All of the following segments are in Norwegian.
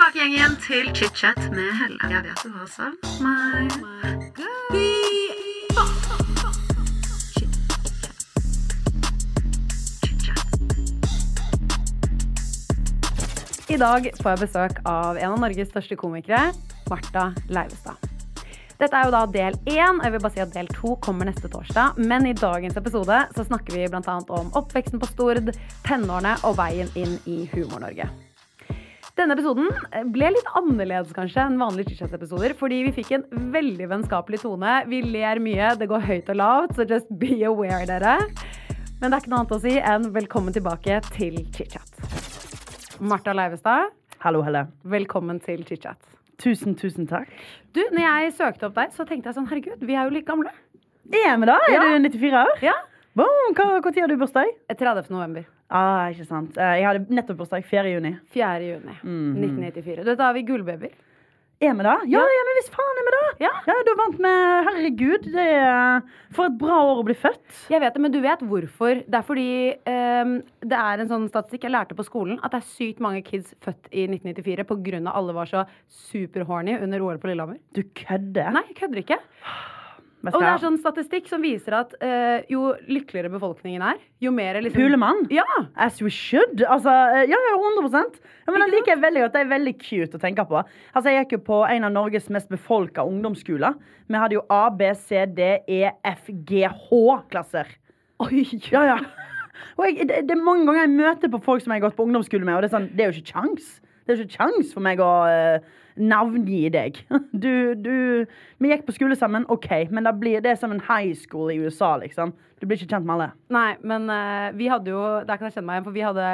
tilbake igjen, igjen til chit-chat med Helle. Jeg vet du har savn meg. I dag får jeg besøk av en av Norges største komikere, Martha Leivestad. Dette er jo da del én. Jeg vil bare si at del to kommer neste torsdag. Men i dagens episode så snakker vi bl.a. om oppveksten på Stord, tenårene og veien inn i Humor-Norge. Denne episoden ble litt annerledes kanskje enn vanlige Chitchat-episoder, fordi vi fikk en veldig vennskapelig tone. Vi ler mye, det går høyt og lavt, så just be aware, dere. Men det er ikke noe annet å si enn velkommen tilbake til chit-chat. Martha Leivestad, Hallo, Helle. velkommen til chit-chat. Tusen, tusen takk. Du, når jeg søkte opp deg, så tenkte jeg sånn, herregud, vi er jo like gamle. Er vi da? Er Ja. du 94 år? Ja. Boom, hva, hva tid har du bursdag? 30. november. Ah, ikke sant. Eh, Jeg hadde nettopp bursdag 4. juni. 4. juni mm. 1994. Du, da har vi gullbabyer. Er vi da? Ja, ja, men hvis faen er vi da! Ja. Ja, du er vant med Herregud, det er For et bra år å bli født. Jeg vet det, men du vet hvorfor. Det er fordi um, det er en sånn statistikk jeg lærte på skolen, at det er sykt mange kids født i 1994 på grunn av alle var så superhorny under OL på Lillehammer. Du kødder. Nei, jeg kødder ikke. Og det er sånn statistikk som viser at eh, jo lykkeligere befolkningen er, jo mer liksom Pulemann? Ja! As we should. Altså, eh, ja, ja, 100 ja, Men det liker jeg veldig godt. Det er veldig cute å tenke på. Altså, Jeg gikk jo på en av Norges mest befolka ungdomsskoler. Vi hadde jo A, B, C, D, E, F, G, H-klasser. Oi! Ja, ja. Og jeg, det, det er mange ganger jeg møter på folk som jeg har gått på ungdomsskole med, og det er sånn, det er jo ikke kjangs. Det er ikke kjangs for meg å uh, navngi deg. Du, du Vi gikk på skole sammen, OK, men det, blir, det er som en high school i USA, liksom. Du blir ikke kjent med alle. Nei, men uh, vi hadde jo Der kan jeg kjenne meg igjen, for vi hadde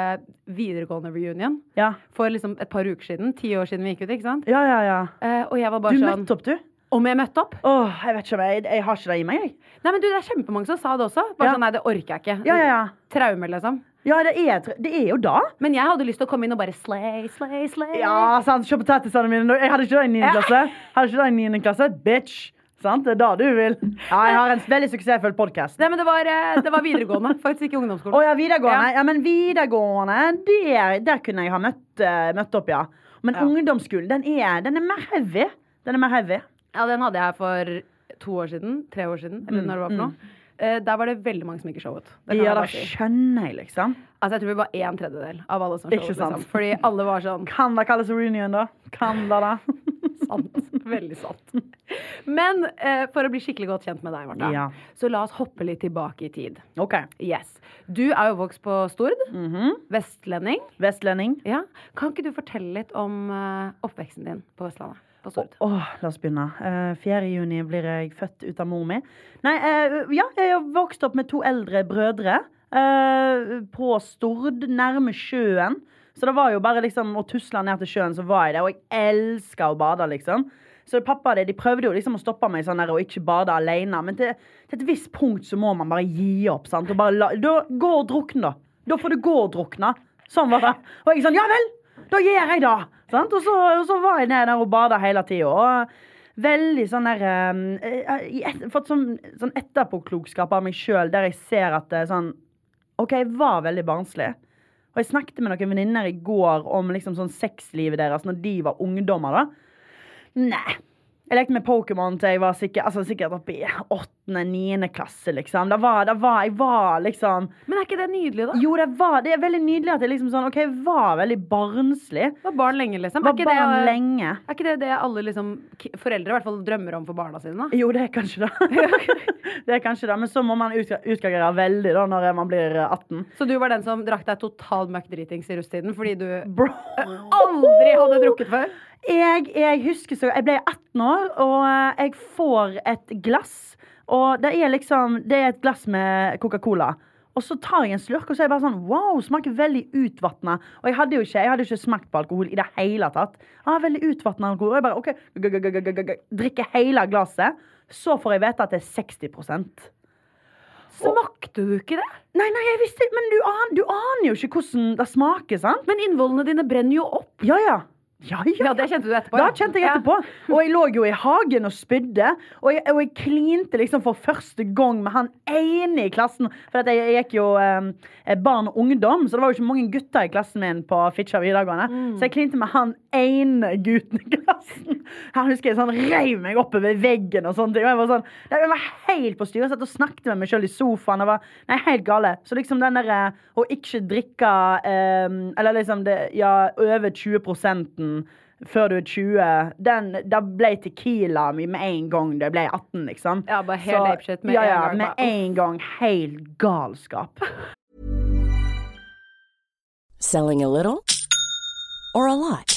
videregående reunion Ja, for liksom et par uker siden. Ti år siden vi gikk ut, ikke sant? ja, ja. ja. Uh, og jeg var bare Du sånn møtte opp, du? Om jeg møtte opp? Åh, jeg vet ikke om jeg, jeg har ikke det i meg, jeg. Nei, men du, det er kjempemange som sa det også. Bare Ja. sånn, nei, det orker jeg ikke. Ja, ja, ja. Traume, liksom. Ja, det er, det er jo da. Men jeg hadde lyst til å komme inn og bare slay, slay, slay. Ja, sant. Se potetisene mine. Jeg hadde ikke det i 9. Ja. klasse. Hadde ikke det i 9. klasse. Bitch. Sant? Det er da du vil. Ja, jeg har en veldig suksessfull podkast. Det var, eh, det var videregående, faktisk ikke Å ungdomsskolen. ja, videregående. Ja. Ja, men videregående, der, der kunne jeg ha møtt, uh, møtt opp, ja. Men Ja. ungdomsskolen, den er, den er mer heavy. Den er mer heavy. Ja, den hadde jeg for to år siden. Tre år siden, eller når det var for noe. Eh, der var det veldig mange som ikke showet. Det Ja, da skjønner jeg, liksom. Altså, jeg tror vi var en tredjedel av alle som showet. Liksom. Fordi alle var sånn Kan det kalles reunion, da? Kan det da? sant. Veldig sant. Men eh, for å bli skikkelig godt kjent med deg, Martha, Ja. så la oss hoppe litt tilbake i tid. OK. Yes. Du er jo vokst på Stord. Mhm. Vestlending. Vestlending. Ja. Kan ikke du fortelle litt om eh, oppveksten din på Vestlandet? Stord? Åh, la oss begynne. Uh, 4. juni blir jeg født ut av mor mi. Nei, uh, ja, jeg har vokst opp med to eldre brødre. uh, på Stord, nærme sjøen. Så det var jo bare liksom å tusle ned til sjøen, så var jeg der. Og jeg elska å bade, liksom. Så pappa de, de prøvde jo liksom å stoppe meg sånn der og ikke bade alene. Men til, til et visst punkt så må man bare gi opp. sant? Og bare la, da, gå og drukne, da. Da får du gå og drukne. Sånn var det. Og jeg sånn, ja vel, da gjør jeg det. Og, så, så var jeg nede der og bada hele tida. Veldig sånn der eh, Jeg har fått sånn, sånn etterpåklokskap av meg sjøl der jeg ser at det er sånn OK, jeg var veldig barnslig. Og jeg snakket med noen venninner i går om liksom sånn sexlivet deres når de var ungdommer. da. Nei. Jeg lekte med Pokémon til jeg var sikkert, altså sikkert oppe i åttende, niende klasse, liksom. Da var, da var, jeg var liksom Men er ikke det nydelig, da? Jo, det var Det er veldig nydelig at jeg liksom sånn OK, jeg var veldig barnslig. Var barn lenge, liksom? Var er, ikke barn det, lenge. er ikke det det alle liksom, foreldre i hvert fall drømmer om for barna sine? da? Jo, det er kanskje det. det er kanskje det, Men så må man ut, utgagere veldig da når man blir 18. Så du var den som drakk deg totalt møkk dritings i rusttiden fordi du Bro. aldri hadde drukket før? Jeg, jeg husker så Jeg ble 18 år, og eh, jeg får et glass. Og det er liksom Det er et glass med Coca-Cola. Og så tar jeg en slurk, og så er jeg bare sånn Wow, smaker veldig utvatna. Og jeg hadde jo ikke, jeg hadde ikke smakt på alkohol i det hele tatt. Ah, veldig utvatna alkohol. Og jeg bare OK, g- g- g- drikker hele glasset. Så får jeg vite at det er 60 Smakte du ikke det? Nei, nei, jeg visste Men du, an, du aner jo ikke hvordan det smaker, sant? Men innvollene dine brenner jo opp. Ja, ja. Ja, ja, Ja, det kjente du etterpå. Da kjente jeg etterpå. Og jeg lå jo i hagen og spydde. Og jeg, og jeg klinte liksom for første gang med han ene i klassen. For jeg, jeg gikk jo eh, barn og ungdom, så det var jo ikke mange gutter i klassen min på Fitjar videregående. Så jeg klinte med han ene gutten i klassen. Han husker jeg sånn reiv meg oppover veggen og sånne ting. Og jeg var sånn, jeg var helt på styret. Satt og snakket med meg sjøl i sofaen. Jeg var nei, helt gale. Så liksom den derre å ikke drikke eh, Eller liksom det, ja, over 20 før du er 20, den, da ble Tequila mi med en gang du ble 18, liksom. Ja, bare helt apeshit med ja, en ja, gang, Med bare, en gang. Helt galskap. Selling a little or a lot?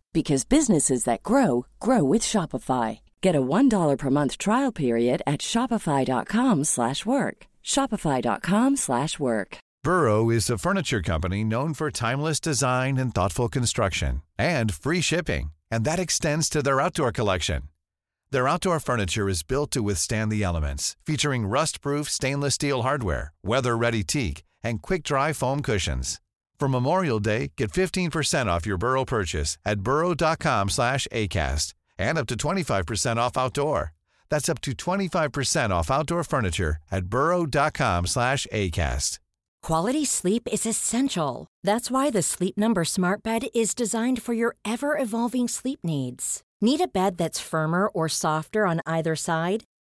because businesses that grow grow with Shopify. Get a $1 per month trial period at shopify.com/work. shopify.com/work. Burrow is a furniture company known for timeless design and thoughtful construction and free shipping, and that extends to their outdoor collection. Their outdoor furniture is built to withstand the elements, featuring rust-proof stainless steel hardware, weather-ready teak, and quick-dry foam cushions. For Memorial Day, get 15% off your Burrow purchase at burrow.com slash ACAST and up to 25% off outdoor. That's up to 25% off outdoor furniture at burrow.com slash ACAST. Quality sleep is essential. That's why the Sleep Number Smart Bed is designed for your ever evolving sleep needs. Need a bed that's firmer or softer on either side?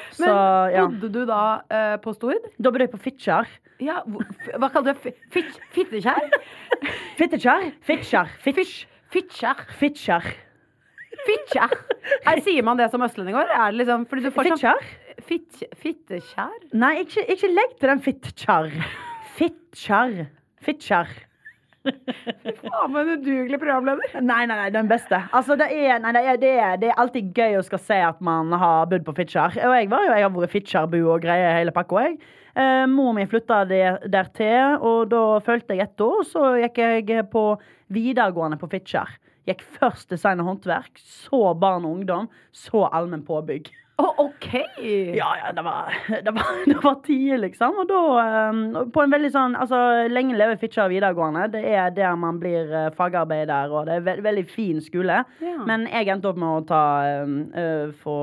Så Men ja. bodde du da eh, på Stord? Da bodde jeg på Fitjar. Ja, hva kalte du det? Fit- Fittekjær? Fitjar? Fitjar. Fittkjær? Fitjar. Fittkjær? Her sier man det som østlending òg? Er det liksom fordi du får Fitjar? Fitt- Fittekjær? Nei, ikke, ikke legg til den fittkjær. Fittkjær. Fitjar. Faen, en udugelig programleder. Nei, nei, nei, den beste. Altså, det er, nei, det er, det er, det er alltid gøy å skal se at man har bodd på Fitjar. Og jeg, var jo, jeg har vært Fitjarbu og greier hele pakka, jeg. Eh, mor mi flytta der, til, og da følte jeg et år. Så gikk jeg på videregående på Fitjar. Gikk først design og håndverk, så barn og ungdom, så allmenn påbygg. Å, OK! Ja, ja, det var, det var, det var tid, liksom. Og da um, På en veldig sånn Altså, lenge leve Fitjar videregående. Det er der man blir eh, fagarbeider, og det er ve veldig fin skole. Ja. Men jeg endte opp med å ta uh, få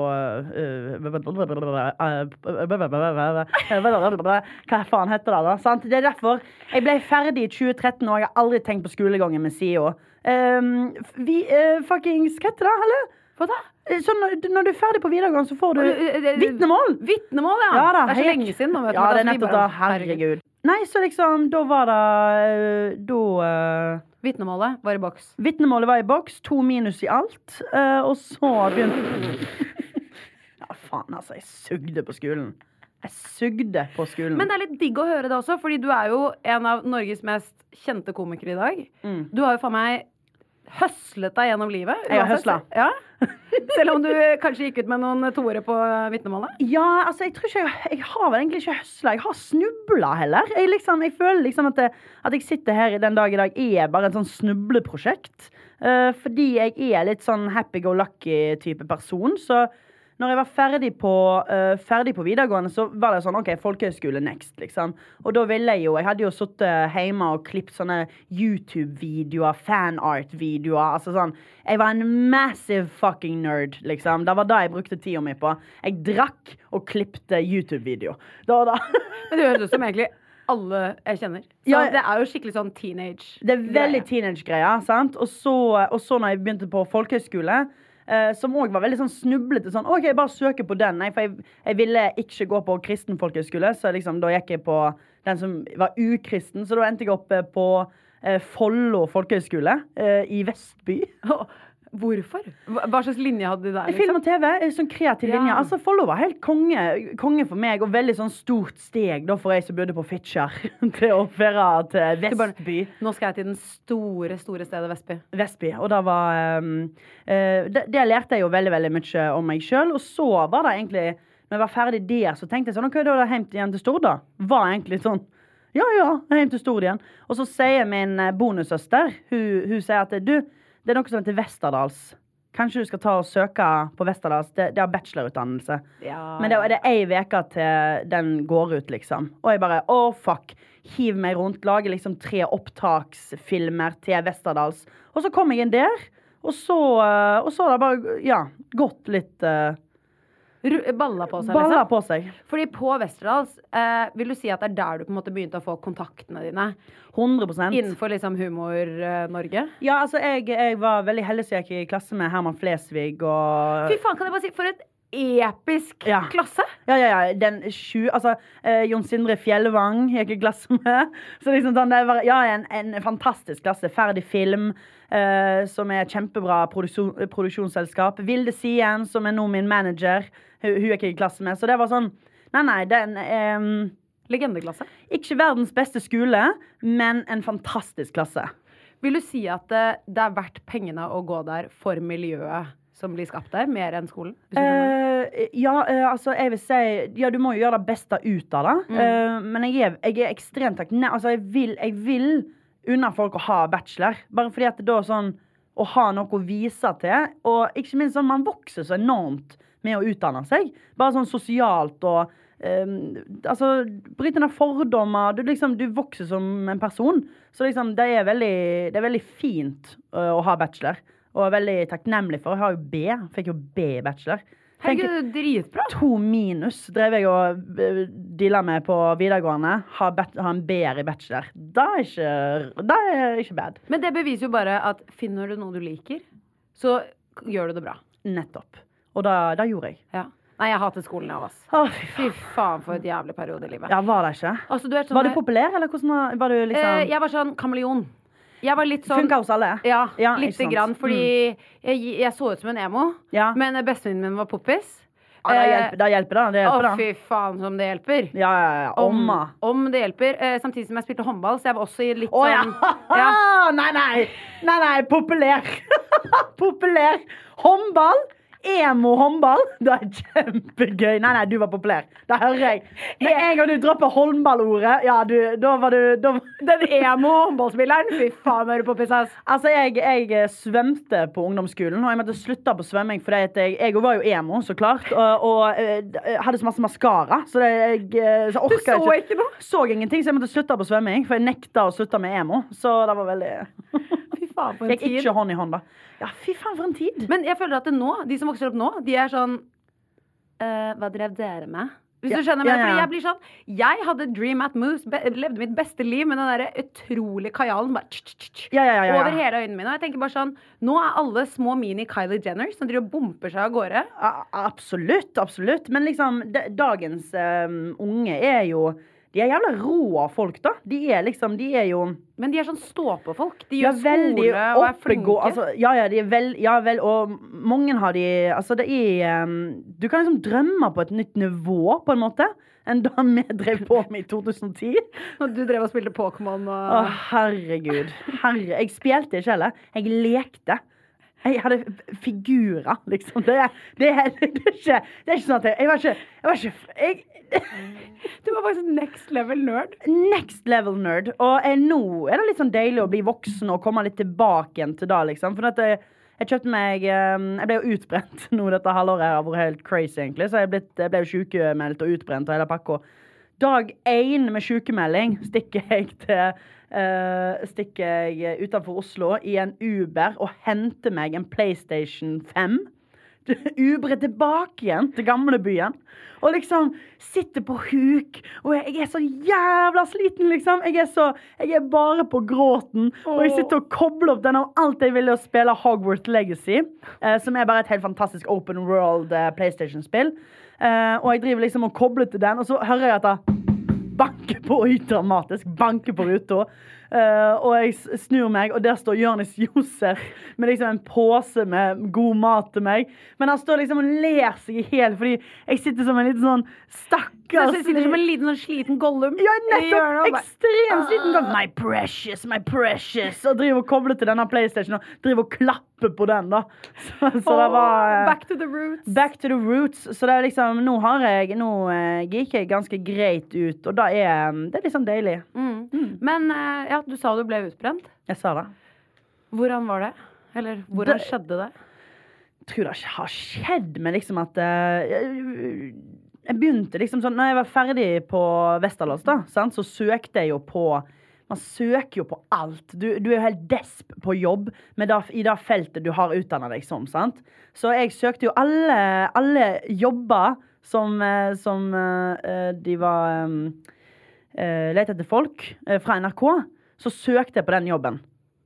Hva faen heter det, da? Sant? Det er derfor jeg ble ferdig i 2013, og jeg har aldri tenkt på skolegangen min siden. Um, vi uh, fuckings Hva heter det, eller? Hva da? Eh, Så når, du- er ferdig på videregående, så får du Eh, eh, vitnemål. Vitnemål, ja. Ja da, det er så lenge siden. Vet Ja, det er nettopp da. Herregud. Nei, så liksom, da var det Da uh, Vitnemålet var i boks. Vitnemålet var i boks, to minus i alt, Uh, og så begynte Ja, faen, altså. Jeg sugde på skolen. Jeg sugde på skolen. Men det er litt digg å høre det også, fordi du er jo en av Norges mest kjente komikere i dag. Mm. Du har jo faen meg høslet deg gjennom livet. Jeg har høsla. Ja. Selv om du kanskje gikk ut med noen toere på vitnemålet. Ja, altså, jeg tror ikke Jeg, jeg har vel egentlig ikke høsla. Jeg har snubla heller. Jeg, liksom, jeg føler liksom at, det, at jeg sitter her i den dag i dag er bare et sånn snubleprosjekt. Uh, fordi jeg er litt sånn happy-go-lucky-type person. Så når jeg var ferdig på, uh, ferdig på videregående, så var det sånn OK, folkehøyskole next, liksom. Og da ville jeg jo Jeg hadde jo sittet hjemme og klippet sånne YouTube-videoer, fanart-videoer. Altså sånn Jeg var en massive fucking nerd, liksom. Det var det jeg brukte tida mi på. Jeg drakk og klippte YouTube-video. Da og da. Men det høres ut som egentlig alle jeg kjenner. Så Ja, det er jo skikkelig sånn teenage. Det er veldig teenage-greia. sant? Og så, og så når jeg begynte på folkehøyskole, eh, som òg var veldig sånn snublete sånn OK, bare søker på den. Nei, for jeg, jeg ville ikke gå på kristen folkehøyskole, så liksom, da gikk jeg på den som var ukristen. Så da endte jeg opp eh, på eh, Follo folkehøyskole eh, i Vestby. Hvorfor? Hva slags linje hadde de der? Film Liksom? og TV. eh, Sånn kreativ Ja. linje. Altså, Follo var helt konge, konge for meg, og veldig sånn stort steg da, for jeg som bodde på Fitjar, til å føre til Vestby. Nå skal jeg til den store, store stedet Vestby. Vestby. Og da var um, uh, det, det lærte jeg jo veldig veldig mye om meg sjøl. Og så var det egentlig Når jeg var ferdig der, så tenkte jeg sånn OK, da er det hjem igjen til Stord, da. Var egentlig sånn Ja, ja, hjem til Stord igjen. Og så sier min eh, bonussøster Hun, hun sier at du, det er noe som heter Westerdals. Kanskje du skal ta og søke på Westerdals. Det, det har bachelorutdannelse. Ja, Men det, det er ei uke til den går ut, liksom. Og jeg bare å, fuck. Hiv meg rundt. Lager liksom tre opptaksfilmer til Westerdals. Og så kom jeg inn der, og så, eh, og så har det bare ja, gått litt uh, Balla på seg, Balla liksom. på seg. Fordi på Westerdals eh, vil du si at det er der du på en måte begynte å få kontaktene dine 100% innenfor liksom Humor-Norge? Ja, altså, jeg, jeg var veldig heldig som gikk i klasse med Herman Flesvig og Fy faen, kan jeg bare si, for et episk Ja. klasse! Ja, ja, ja. Den sju Altså, eh, Jon Sindre Fjellvang gikk i klasse med. Så liksom sånn, det var ja, en, en fantastisk klasse. Ferdig film, eh, som er et kjempebra produksjon, produksjonsselskap. Vilde Sien, som er nå min manager. Hun, hun er ikke i klasse med. Så det var sånn Nei, nei, den eh, Legendeklasse. Ikke verdens beste skole, men en fantastisk klasse. Vil du si at det, det er verdt pengene å gå der for miljøet som blir skapt der, mer enn skolen? Eh, ja, uh, altså, jeg vil si Ja, du må jo gjøre det beste ut av det. Eh, men jeg er, jeg er ekstremt takknemlig. Altså, jeg vil, jeg vil unne folk å ha bachelor. Bare fordi at det da sånn Å ha noe å vise til. Og ikke minst sånn, man vokser så enormt med å utdanne seg. Bare sånn sosialt og um, altså, Bryte ned fordommer. Du, liksom, du vokser som en person. Så liksom, det er veldig, det er veldig fint uh, å ha bachelor. Og er veldig takknemlig for. Jeg har jo B. Fikk jo B i bachelor. Herregud, dritbra! To minus drev jeg og eh, deala med på videregående. Ha, bet, ha en B-er i bachelor. Da er ikke, det er ikke bad. Men det beviser jo bare at finner du noe du liker, så gjør du det bra. Nettopp. Og da, da gjorde jeg. Ja. Nei, jeg hater skolen, av oss. Oh, fy Fy faen. faen, for et jævlig periode i livet. Ja, var det ikke? Altså, du sånn Var du populær, eller hvordan var, var du liksom eh, Jeg var sånn kameleon. Jeg var litt sånn Funka hos alle? Ja, Ja, lite grann. sant. Mm. Fordi jeg, jeg så ut som en emo, Ja. men bestevenninnen min var poppis. Ja, det Eh, hjelper, det hjelper, da. Det Å, hjelper, da. fy faen som det hjelper. Ja, ja, ja. Omma. om det hjelper. Eh, samtidig som jeg spilte håndball, så jeg var også i litt Å ja. sånn ja. Nei, nei. Nei, nei. Populær. populær. Håndball. Emo-håndball. Det er kjempegøy. Nei, nei, du var populær. Det hører jeg. Med en gang du dropper håndballordet, ja, du, da var du da, Den emo håndballspilleren. Fy faen, er du poppis, ass. Altså, jeg, jeg eh, svømte på ungdomsskolen, og jeg måtte slutte på svømming fordi jeg, jeg var jo emo, så klart, og, og eh, hadde så masse maskara, så det, jeg, eh, så Du orka så ikke noe? Så ingenting, så jeg måtte slutte på svømming, for jeg nekta å slutte med emo. Så det var veldig faen, for en tid. ikke hånd i hånd, da. Ja, fy faen, for en tid. Men jeg føler at det nå, de som vokser opp nå, de er sånn eh, Hva drev dere med? Hvis Ja, du skjønner ja, ja, ja. Fordi jeg blir sånn Jeg hadde dream at moose, be, levde mitt beste liv med den der utrolig kajalen bare tsk, tsk, tsk, Ja, ja, ja, ja. over hele øynene mine. Og jeg tenker bare sånn Nå er alle små mini Kylie Jenner som driver og bumper seg av gårde. A- Absolutt, absolutt. Men liksom, dagens um, unge er jo De er jævla rå folk, da. De er liksom De er jo Men de er sånn stå-på-folk. De gjør veldig skole og er flinke. Altså, ja, ja, de er vel, ja vel, og mange har de Altså, det er um, Du kan liksom drømme på et nytt nivå, på en måte, enn da vi drev på med i 2010. Og du drev og spilte Pokémon Å, herregud. Herre, jeg spilte ikke heller. Jeg lekte. Jeg hadde figurer, liksom. Det, det, er, det, er, ikke, det er ikke sånn at jeg, jeg var ikke, jeg var ikke jeg, Du var faktisk next level nerd. Next level nerd. Og eh, nå er det litt sånn deilig å bli voksen og komme litt tilbake igjen til det, liksom. For at jeg, jeg kjøpte meg eh, Jeg ble jo utbrent nå dette halvåret. Jeg har vært helt crazy, egentlig. Så jeg, blitt, jeg ble jo sykemeldt og utbrent og hele pakka. Dag én med sykemelding stikker jeg til Uh, Stikker jeg utenfor Oslo i en Uber og henter meg en PlayStation 5 Ubre tilbake igjen til gamlebyen. Og liksom sitter på huk. Og jeg, jeg er så jævla sliten, liksom. Jeg er, så, jeg er bare på gråten. Og jeg sitter og kobler opp den av alt jeg ville å spille Hogwarts Legacy. eh, som er bare et helt fantastisk open world eh, PlayStation-spill. Eh, og jeg driver liksom og kobler til den, og så hører jeg at det banker på dramatisk. Banker på ruta. Eh, og jeg snur meg, og der står Jonis Josef med liksom en pose med god mat til meg. Men han står liksom og ler seg i hjel, fordi jeg sitter som en liten sånn stakkars jeg sitter som en liten sånn sliten Gollum. ja, nettopp! Ekstremt sliten Gollum. My precious, my precious. Og driver og kobler til denne PlayStation og driver og klapper på den, da. Så, så det var eh, Back to the roots. Back to the roots. Så det er liksom, nå har jeg Nå eh, gikk jeg ganske greit ut, og da er det er liksom deilig. Mm. Men eh, ja, du sa du ble utbrent. Jeg sa det. Hvordan var det? Eller hvordan Det- skjedde det? Jeg tror det har skjedd, men liksom at uh, jeg begynte liksom sånn Når jeg var ferdig på Westerdals, da, sant, så søkte jeg jo på man søker jo på alt. Du, du er jo helt desp på jobb det, i det feltet du har utdanna deg som. sant? Så jeg søkte jo alle, alle jobber som, eh, som eh, de var um, Lette etter folk eh, fra NRK. Så søkte jeg på den jobben.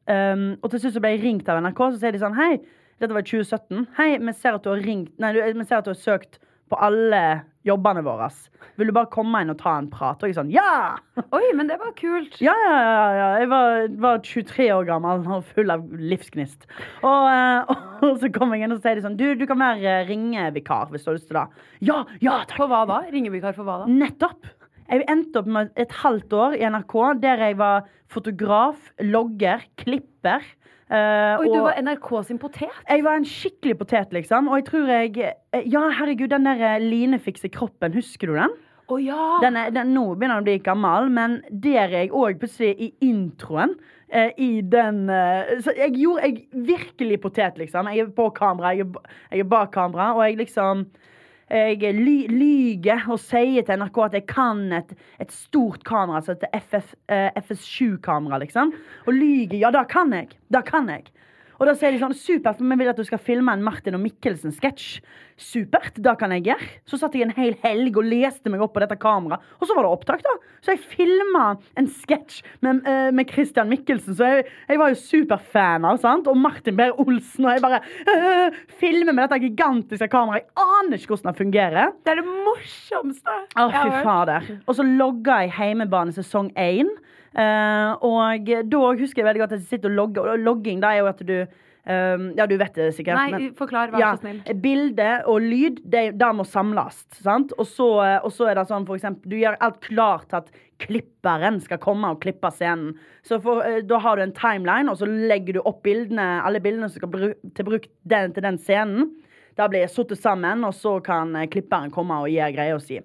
Um, og til slutt ble jeg ringt av NRK, så sier de sånn Hei, dette var i 2017. Hei, vi ser at du har ringt Nei, vi ser at du har søkt på alle jobbene våre. Vil du bare komme inn og ta en prat? Og jeg sånn Ja! Oi, men det var kult. Ja, ja, ja. ja. Jeg var, var 23 år gammel og full av livsgnist. Og, eh, og så kom jeg inn og sier sånn Du, du kan være ringevikar hvis du har lyst til det. Ja, ja, takk. For hva da? Ringevikar for hva da? Nettopp. Jeg endte opp med et halvt år i NRK der jeg var fotograf, logger, klipper. Eh, Oi, du var NRK sin potet? jeg var en skikkelig potet, liksom. Og jeg tror jeg eh, Ja, herregud, den der linefikse Line fikser kroppen, husker du den? Å ja! Den er, den, nå begynner den å bli gammel, men der er jeg òg plutselig i introen. Eh, I den eh, Så jeg gjorde jeg virkelig potet, liksom. Jeg er på kamera, jeg er, jeg er bak kamera, og jeg liksom jeg ly, lyger og sier til NRK at jeg kan et, et stort kamera altså et FF, eh, FS7-kamera, liksom. Og lyger. Ja, det kan jeg. Det kan jeg. Og da sier de sånn Supert, vi vil at du skal filme en Martin og Mikkelsen-sketsj. Supert, det kan jeg gjøre. Så satt jeg en hel helg og leste meg opp på dette kameraet. Og så var det opptak, da. Så jeg filma en sketsj med, eh, med Christian Mikkelsen, så jeg, jeg var jo superfan av. sant? Og Martin Behr-Olsen. Og jeg bare øh, filmer med dette gigantiske kameraet. Jeg aner ikke hvordan det fungerer. Det er det morsomste Å, fy fader. Og så logga jeg Heimebane sesong 1. Eh, og da husker jeg veldig godt at jeg sitter og logger. Og logging da er jo at du eh, Ja, du vet det sikkert. Nei, men- forklar, vær ja, så snill. Bilde og lyd, det, det må samles. Sant? Og, så, eh, og så er det sånn for eksempel Du gjør alt klart til at klipperen skal komme og klippe scenen. Så for, eh, Da har du en timeline, og så legger du opp bildene, alle bildene som skal bru til bruk den, til den scenen. Da blir satt sammen, og så kan eh, klipperen komme og gi greia si.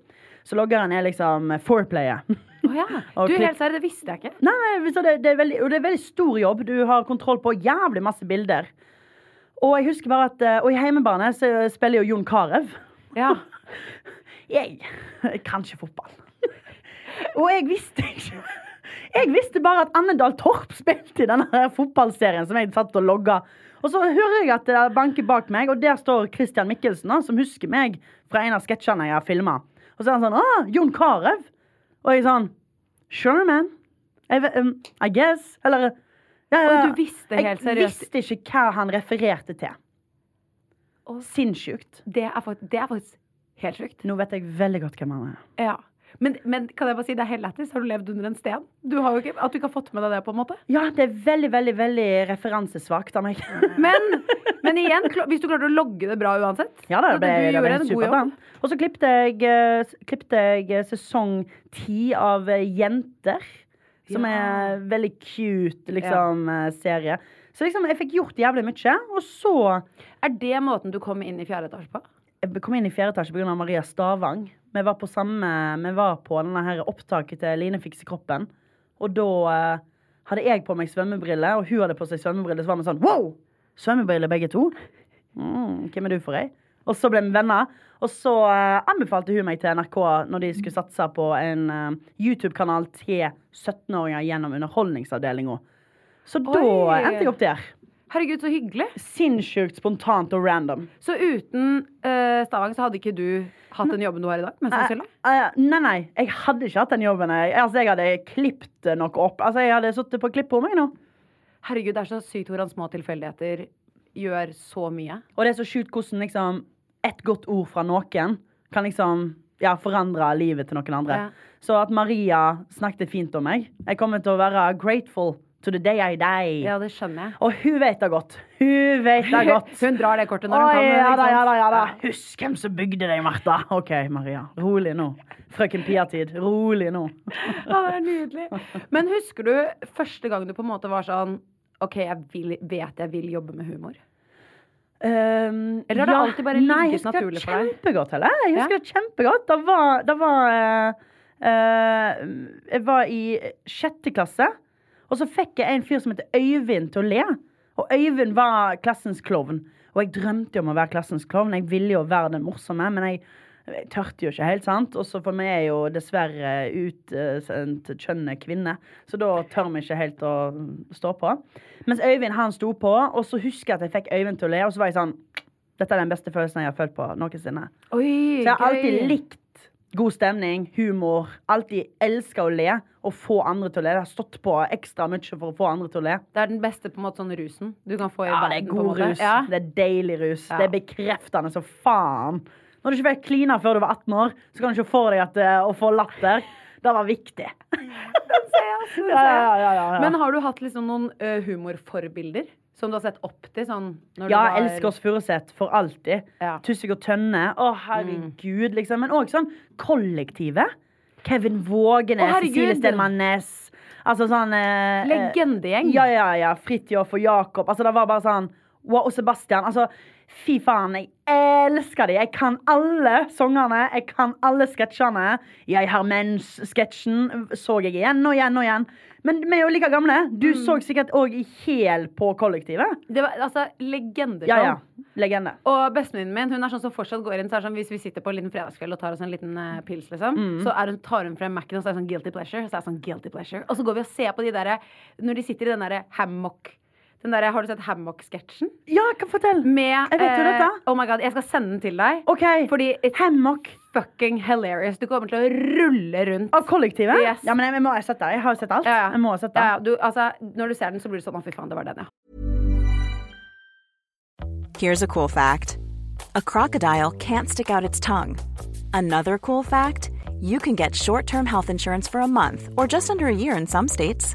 Så loggeren er liksom foreplayet. Å ja. Du, helt seriøst, det visste jeg ikke. Nei, det, det, er veldig, det er veldig stor jobb. Du har kontroll på jævlig masse bilder. Og jeg husker bare at eh, Og i Heimebane så spiller jo Jon Carew. Ja. Jeg kan ikke fotball. Og jeg visste ikke Jeg visste bare at Annendal Torp spilte i denne fotballserien som jeg satt og logga. Og så hører jeg at det banker bak meg, og der står Christian Mikkelsen, som husker meg fra en av sketsjene jeg har filma. Og så er han sånn Å, Jon Carew? Og jeg sånn Sure, man. I, um, I guess. Eller ja, ja, du visste helt Jeg seriøst visste ikke hva han refererte til. Sinnssykt. det er, faktisk, det er faktisk helt sjukt. Nå vet jeg veldig godt hvem han er. Ja. Men, men kan jeg bare si, det er helt lættis. Har du levd under en sten? Du har jo ikke, at du ikke har fått med deg det, på en måte. Ja, det er veldig, veldig veldig referansesvakt av meg. Men, men igjen, hvis du klarte å logge det bra uansett Ja, da, det ble, Du det ble en god jobb. Og så klippte jeg, klippet klippte jeg eh, sesong ti av eh, Jenter. Som Ja. er veldig cute liksom, ja. serie. Så liksom, jeg fikk gjort jævlig mye. Og så Er det måten du kom inn i fjerde etasje på? Jeg kom inn i fjerde etasje pga. Maria Stavang. Vi var på samme Vi var på denne her opptaket til Line fikser kroppen. Og da eh, hadde jeg på meg svømmebriller, og hun hadde på seg svømmebriller. Så var vi sånn wow! Svømmebriller begge to? Mm, hvem er du for ei? Og så ble vi venner. Og så eh, anbefalte hun meg til NRK når de skulle satse på en eh, YouTube-kanal til 17-åringer gjennom Underholdningsavdelinga. Så da Oi. endte jeg opp der. Herregud, så hyggelig. Sinnssykt spontant og random. Så uten uh, Stavang så hadde ikke du hatt den jobben du har i dag? Sannsynlig. Uh, eh, nei, nei, jeg hadde ikke hatt den jobben. Jeg, altså, jeg hadde klippet noe opp. Altså, jeg hadde sittet på klipp på meg nå. Herregud, det er så sykt hvordan små tilfeldigheter gjør så mye. Og det er så sjukt hvordan liksom et godt ord fra noen kan liksom ja, forandre livet til noen andre. Ja. Så at Maria snakket fint om meg Jeg kommer til å være grateful to the day I die. Ja, det skjønner jeg. Og hun vet det godt. Hun vet det godt. Hun drar det kortet når hun kan. ja da, ja da, ja da. Husk hvem som bygde deg, Martha. OK, Maria. Rolig nå. Frøken Pia-tid. Rolig nå. Ja, det er nydelig. Men husker du første gang du på en måte var sånn OK, jeg vil, vet jeg vil jobbe med humor. Um, Eller har det alltid bare nei, ligget jeg husker naturlig for deg? Kjempegodt, Heller. Jeg husker det kjempegodt. Da var, da var uh, Jeg var i sjette klasse, og så fikk jeg en fyr som heter Øyvind til å le. Og Øyvind var klassens klovn. Og jeg drømte jo om å være klassens klovn. Jeg ville jo være den morsomme, men jeg, jeg tørte jo ikke helt, sant. Og så for meg er jo dessverre utsendt kjønnet kvinne, så da tør vi ikke helt å stå på. Mens Øyvind han sto på, og så husker jeg at jeg fikk Øyvind til å le, og så var jeg sånn Dette er den beste følelsen jeg har følt på noensinne. Oi, Så jeg har alltid likt god stemning, humor. Alltid elska å le og få andre til å le. Jeg har stått på ekstra mye for å få andre til å le. Det er den beste på en måte sånn rusen du kan få i Ja, det verden. er på en god rus. Ja. Det er deilig rus. Ja. Det er bekreftende så faen. Når du ikke fikk klina før du var 18 år, så kan du ikke få deg at, eh, å få latter. Det var viktig. Ja, ja. Men har du hatt liksom noen ø, humorforbilder som du har sett opp til? Sånn, når Ja, du var... elsker oss Furuseth for alltid. Ja. Mm. Tussig og Tønne. Å, herregud, liksom. Men òg sånn kollektivet. Kevin Vågenes, Cecilie Stenmannes. Altså sånn eh, Legendegjeng. Ja, ja, ja. Fridtjof og Jakob. Altså, det var bare sånn wow, Og Sebastian. Altså, fy faen, jeg elsker de. Jeg kan alle sangene. Jeg kan alle sketsjene. Jeg har mens-sketsjen så jeg igjen og igjen og igjen. Men vi er jo like gamle. Du Mm. så sikkert òg i hæl på kollektivet. Det var altså legendeshow. Ja, ja. Legende. Og bestevenninnen min hun er sånn som fortsatt går inn så er sånn, Hvis vi sitter på en liten fredagskveld og tar oss en liten uh, pils, liksom, Mm. så hun, tar hun frem Mac-en og så er det sånn guilty pleasure. Så er det sånn guilty pleasure Og så går vi og ser på de der Når de sitter i den derre hammock den der, Har du sett hammock-sketsjen? Ja, kan fortell. Med Jeg vet jo eh, dette. Oh my god, Jeg skal sende den til deg. OK. Fordi it's Hammock fucking hilarious. Du kommer til å rulle rundt. av kollektivet? Yes. Ja, men jeg, jeg må ha sett det. Jeg har jo sett alt. Ja, ja. Jeg må ha sett det. Ja, ja, du, altså, når du ser den, så blir du sånn Å, fy faen, det var den, ja. Here's a cool fact a crocodile can't stick out its tongue. Another cool fact you can get short term health insurance for a month or just under a year in some states.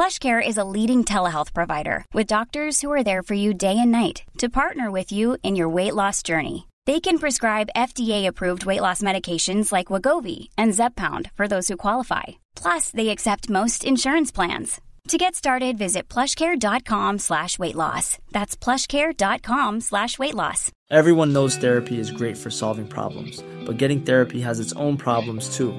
PlushCare is a leading telehealth provider with doctors who are there for you day and night to partner with you in your weight loss journey. They can prescribe FDA-approved weight loss medications like Wagovi and Zepbound for those who qualify. Plus, they accept most insurance plans. To get started, visit plushcare.com slash weight loss. That's plushcare.com slash weight loss. Everyone knows therapy is great for solving problems, but getting therapy has its own problems too,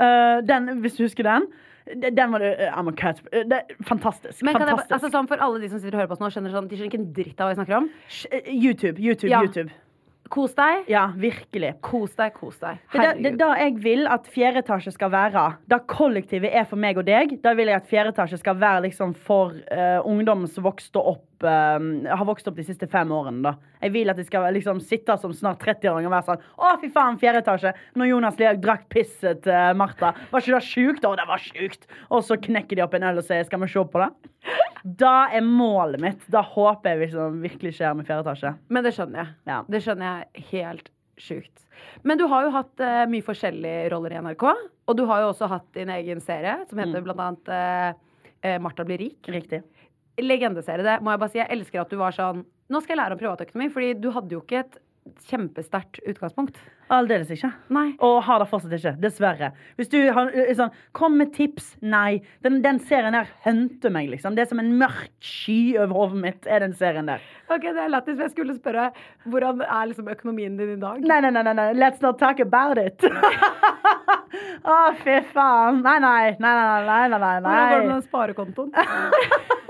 Uh, den, hvis du husker den. Den var det uh, I'm a cat. uh, det, er Fantastisk. Men kan jeg, altså, sånn for alle de som sitter og hører på oss nå, skjønner sånn, de skjønner ikke en dritt av hva jeg snakker om. YouTube, YouTube, Ja. YouTube. Kos deg. Ja, virkelig. Kos deg, kos deg. Det er da- det er da jeg vil at fjerde etasje skal være. Da kollektivet er for meg og deg. Da vil jeg at fjerde etasje skal være liksom for uh, ungdom som vokste opp eh, har vokst opp de siste fem årene. da Jeg vil at de skal liksom sitte som snart 30-åringer og være sånn Å, fy faen, fjerde etasje! Når Jonas Lihaug drakk pisset til Martha. Var ikke det sjukt? Å, det var sjukt! Og så knekker de opp en øl og sier skal vi se på det? Da er målet mitt. Da håper jeg liksom virkelig skjer med fjerde etasje. Men det skjønner jeg. Ja. Det skjønner jeg helt sjukt. Men du har jo hatt uh, mye forskjellige roller i NRK. Og du har jo også hatt din egen serie som heter Mm. blant annet eh, Martha blir rik. Riktig. Legendeserie. Det må jeg bare si. Jeg elsker at du var sånn Nå skal jeg lære om privatøkonomi, fordi du hadde jo ikke et kjempesterkt utgangspunkt. Aldeles ikke. Nei. Og har det fortsatt ikke. Dessverre. Hvis du har er sånn Kom med tips. Nei. Den, den serien der hunter meg, liksom. Det er som en mørk sky over hodet mitt, er den serien der. Ok, Det er lættis, jeg skulle spørre hvordan er liksom økonomien din i dag? Nei, nei, nei, nei, let's not talk about it. Å, fy faen. Nei, nei, nei, nei, nei, nei, nei, Hvordan går det med den sparekontoen?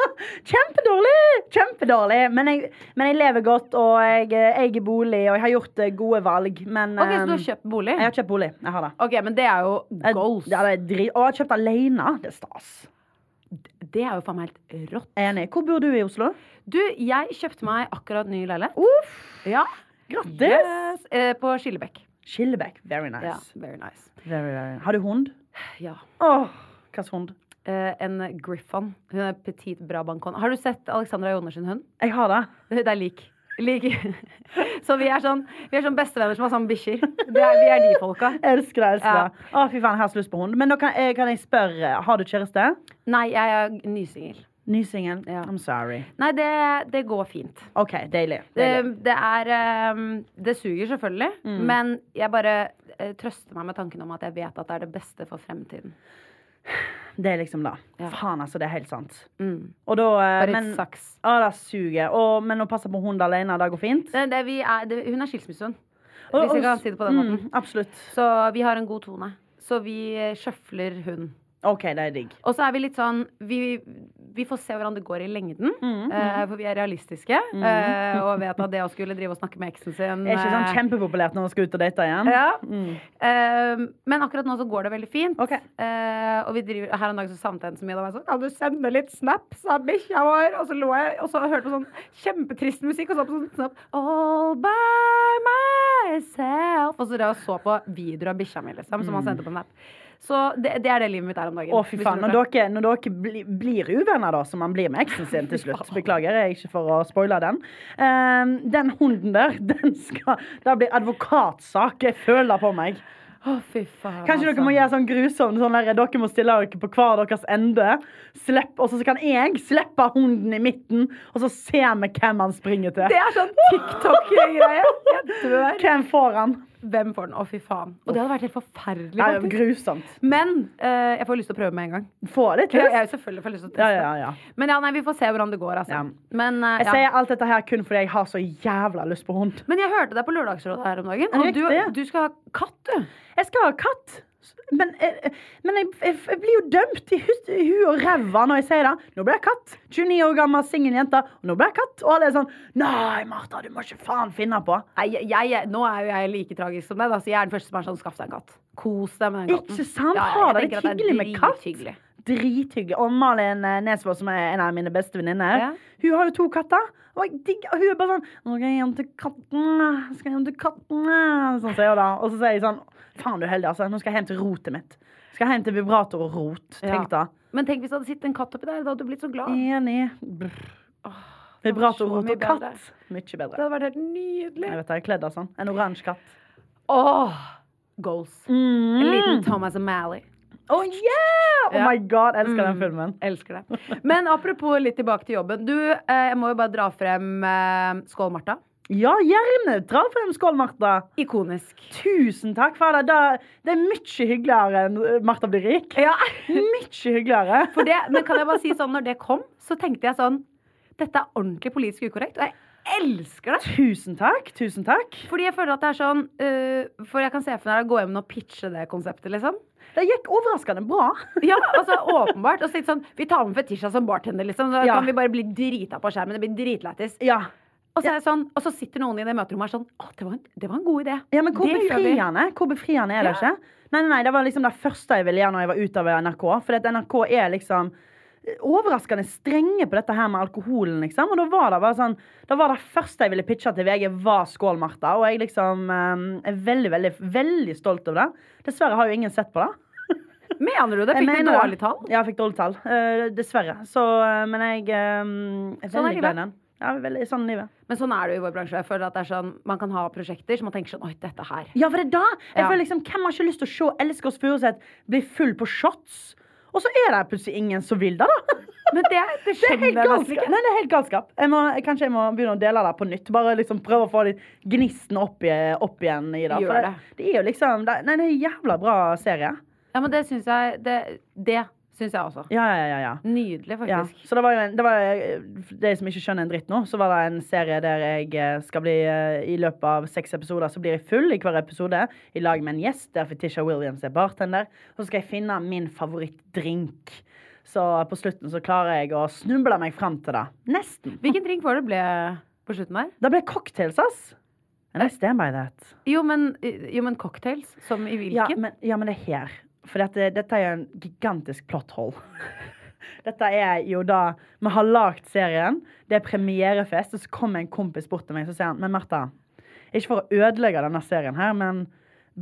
Kjempedårlig! Kjempedårlig. Men jeg, men jeg lever godt, og jeg eh, eier bolig, og jeg har gjort eh, gode valg. Men Ok, Så du har kjøpt bolig? jeg har kjøpt bolig. Jeg har det. Ok, Men det er jo Jeg- goals. Ja, det er dri Og jeg har kjøpt alene. Det er stas. Det er jo faen meg helt rått. Enig. Hvor bor du i Oslo? Du, jeg kjøpte meg akkurat ny leilighet. Uff! Ja. Grattis! Yes. Eh, på Skillebekk. Skillebekk. Very nice. Ja, very nice. Very, very. Har du hund? Ja. Åh, slags hund? Eh, en Griffon. Hun er petit Brabancon. Har du sett Alexandra Joner sin hund? Jeg har det. Det er lik. Lik. Så vi er sånn Vi er sånn bestevenner som har samme bikkjer. Er- Vi er de folka. Elsker det. elsker Ja. det. Å, fy faen, jeg har så lyst på hund. Men nå kan, jeg, kan jeg spørre, har du kjæreste? Nei, jeg er nysingel. Ny singel? Ja. I'm sorry. Nei, det, det går fint. OK, deilig. Det, deilig. det er ehm, Det suger selvfølgelig, Mm. men jeg bare eh, trøster meg med tanken om at jeg vet at det er det beste for fremtiden. Det er liksom det. Ja. Faen, altså. Det er helt sant. Mm. Og da eh, Bare men, et saks. Å, det suger. Og, men å passe på hund alene, det går fint? Det, det vi er, det, hun er skilsmissehund, hvis vi kan si det på den måten. Mm, absolutt. Så vi har en god tone. Så vi eh, sjøfler hund. OK, det er digg. Og så er vi litt sånn Vi, vi får se hvordan det går i lengden. Mm, eh, for vi er realistiske. eh, og vet at det å skulle drive og snakke med eksen sin Er ikke sånn eh, kjempepopulært når man skal ut og date igjen? Ja. Mm. Eh, men akkurat nå så går det veldig fint. Okay. Eh, og vi driver, her en dag så savnet jeg en så mye. Da var jeg sånn Kan du sende litt snaps av bikkja vår? Og så lå jeg og så hørte på sånn kjempetrist musikk, og så på sånn snap All by myself. Og så drev jeg og så på videoer av bikkja mi, liksom, som han sendte på Snap. Så det, det er det livet mitt er om dagen. Å, fy faen. Når dere, når dere bli, blir uvenner, da, som man blir med eksen sin til slutt Beklager, jeg er ikke for å spoile den. Um, den hunden der, den skal Det blir advokatsak. Jeg føler på meg. Å, fy faen. Kanskje altså. dere må gjøre sånn grusom sånn der, Dere må stille dere på hver deres ende. Slipp, og så kan jeg slippe hunden i midten, og så ser vi hvem han springer til. Det er sånn TikTok-greie. Jeg dør. Hvem får han? Hvem får den? Å, fy faen. Og det hadde vært helt forferdelig, er faktisk. grusomt. Men eh, jeg får lyst til å prøve med en gang. Få det Jeg, Ja, jeg selvfølgelig får lyst til å Ja, teste. ja, ja. Men ja, nei, vi får se hvordan det går, altså. Ja. Men, eh, Jeg ja. sier alt dette her kun fordi jeg har så jævla lyst på hund. Men jeg hørte deg på Lørdagsrådet her om dagen, og du, Riktig. du skal ha katt, du. Jeg skal ha katt. Men, eh, men jeg, jeg, jeg blir jo dømt i hu og ræva når jeg sier det. Nå blir jeg katt. 29 år gammel singel jente. Og nå blir jeg katt. Og alle er sånn Nei, Martha, du må ikke faen finne på. Nei, jeg, jeg, nå er jo jeg like tragisk som deg, da, så jeg er den første som er sånn skaff deg en katt. Kos deg med den katten. Ikke sant? Ja, Ha jeg det litt hyggelig med katt. Drithyggelig. Og Malin eh, Nesvold, som er en av mine beste venninner, Ja. hun har jo to katter. Og jeg digger, hun er bare sånn Nå skal jeg hjem til katten. Skal jeg hjem til katten. Sånn sier hun da. Og så sier jeg sånn Faen, du er heldig, altså. Nå skal jeg hjem til rotet mitt. Skal hjem til vibrator og rot. Tenk da. Men tenk hvis det hadde sittet en katt oppi der, da hadde du blitt så glad. Enig. Vibrator, rot og katt. bedre. Mye Det hadde vært helt nydelig. Jeg vet jeg er kledd av sånn. En oransje katt. Åh, goals. En liten Mm. Thomas O'Malley. Oh yeah! Oh my god, elsker den Mm. filmen. Elsker det. Men apropos litt tilbake til jobben. Du, eh, jeg må jo bare dra frem eh, Skål, Martha. Ja, gjerne! Dra frem skål, Martha. Ikonisk. Tusen takk for det. Det er mye hyggeligere enn uh, Martha blir rik. Ja, Mye hyggeligere. for det, men kan jeg bare si sånn, når det kom, så tenkte jeg sånn Dette er ordentlig politisk ukorrekt, og jeg elsker det. Tusen takk. Tusen takk. Fordi jeg føler at det er sånn uh, For jeg kan se for meg å gå hjem og pitche det konseptet, liksom. Det gikk overraskende bra. Ja, altså åpenbart. Og så litt sånn Vi tar med Fetisha som bartender, liksom. Så Ja. kan vi bare bli drita på skjermen. Det blir dritlættis. Ja. Og så det sånn, og så sitter noen i det møterommet og er sånn Å, det var en, det var en god idé. ja, men hvor befriende Hvor befriende er det Ja. ikke? Nei, nei, nei, det var liksom det første jeg ville gjøre når jeg var ute av NRK. For at NRK er liksom overraskende strenge på dette her med alkoholen, liksom. Og da var det bare sånn Da var det første jeg ville pitche til VG, var Skål, Martha. Og jeg liksom eh, er veldig, veldig, veldig stolt over det. Dessverre har jo ingen sett på det. Mener du det? Fikk du dårlig tall? Ja, jeg fikk dårlig tall. Uh, dessverre. Så, uh, men jeg, eh, er veldig glad i den. Ja, veldig sånn livet. Men sånn er det jo i vår bransje. Jeg føler at det er sånn, Man kan ha prosjekter som man tenker sånn Oi, dette her. Ja, for det er da jeg Ja. føler liksom, Hvem har ikke lyst til å se Elsker oss Furuseth bli full på shots? Og så er det plutselig ingen som vil det, da. Men det, det Det er helt galskap. Nei, det er helt galskap. Jeg må, kanskje jeg må begynne å dele det på nytt. Bare liksom prøve å få litt gnisten opp, i, opp igjen i det. Gjør For det, det er jo liksom det, Nei, det er en jævla bra serie. Ja, men det syns jeg Det, det syns jeg også. Ja, ja, ja, ja. Nydelig, faktisk. Så det var jo en, det var, eh, de som ikke skjønner en dritt nå, så var det en serie der jeg eh, skal bli eh, I løpet av seks episoder så blir jeg full i hver episode i lag med en gjest. Der Fetisha Williams er bartender. Og så skal jeg finne min favorittdrink. Så på slutten så klarer jeg å snuble meg fram til det. Nesten. Hvilken drink var det ble på slutten der? Det ble cocktails, ass. And I stand by that. Jo, men, jo, men cocktails? Som i hvilken? Ja, men, ja, men det er her. For dette, dette er jo en gigantisk plotthole. Dette er jo da Vi har lagd serien, det er premierefest, og så kommer en kompis bort til meg og sier han, Men Martha, ikke for å ødelegge denne serien her, men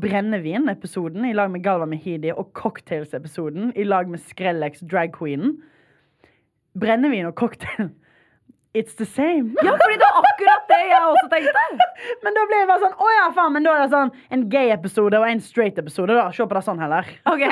Brennevin-episoden i lag med Galva Mehidi og Cocktails-episoden i lag med Skrellex Drag Queen Brennevin og cocktail It's the same. Ja, fordi det var akkurat det jeg også tenkte! Men da ble jeg bare sånn Å ja, faen, men da er det sånn en gay-episode og en straight-episode. da Se på det sånn heller. Ok,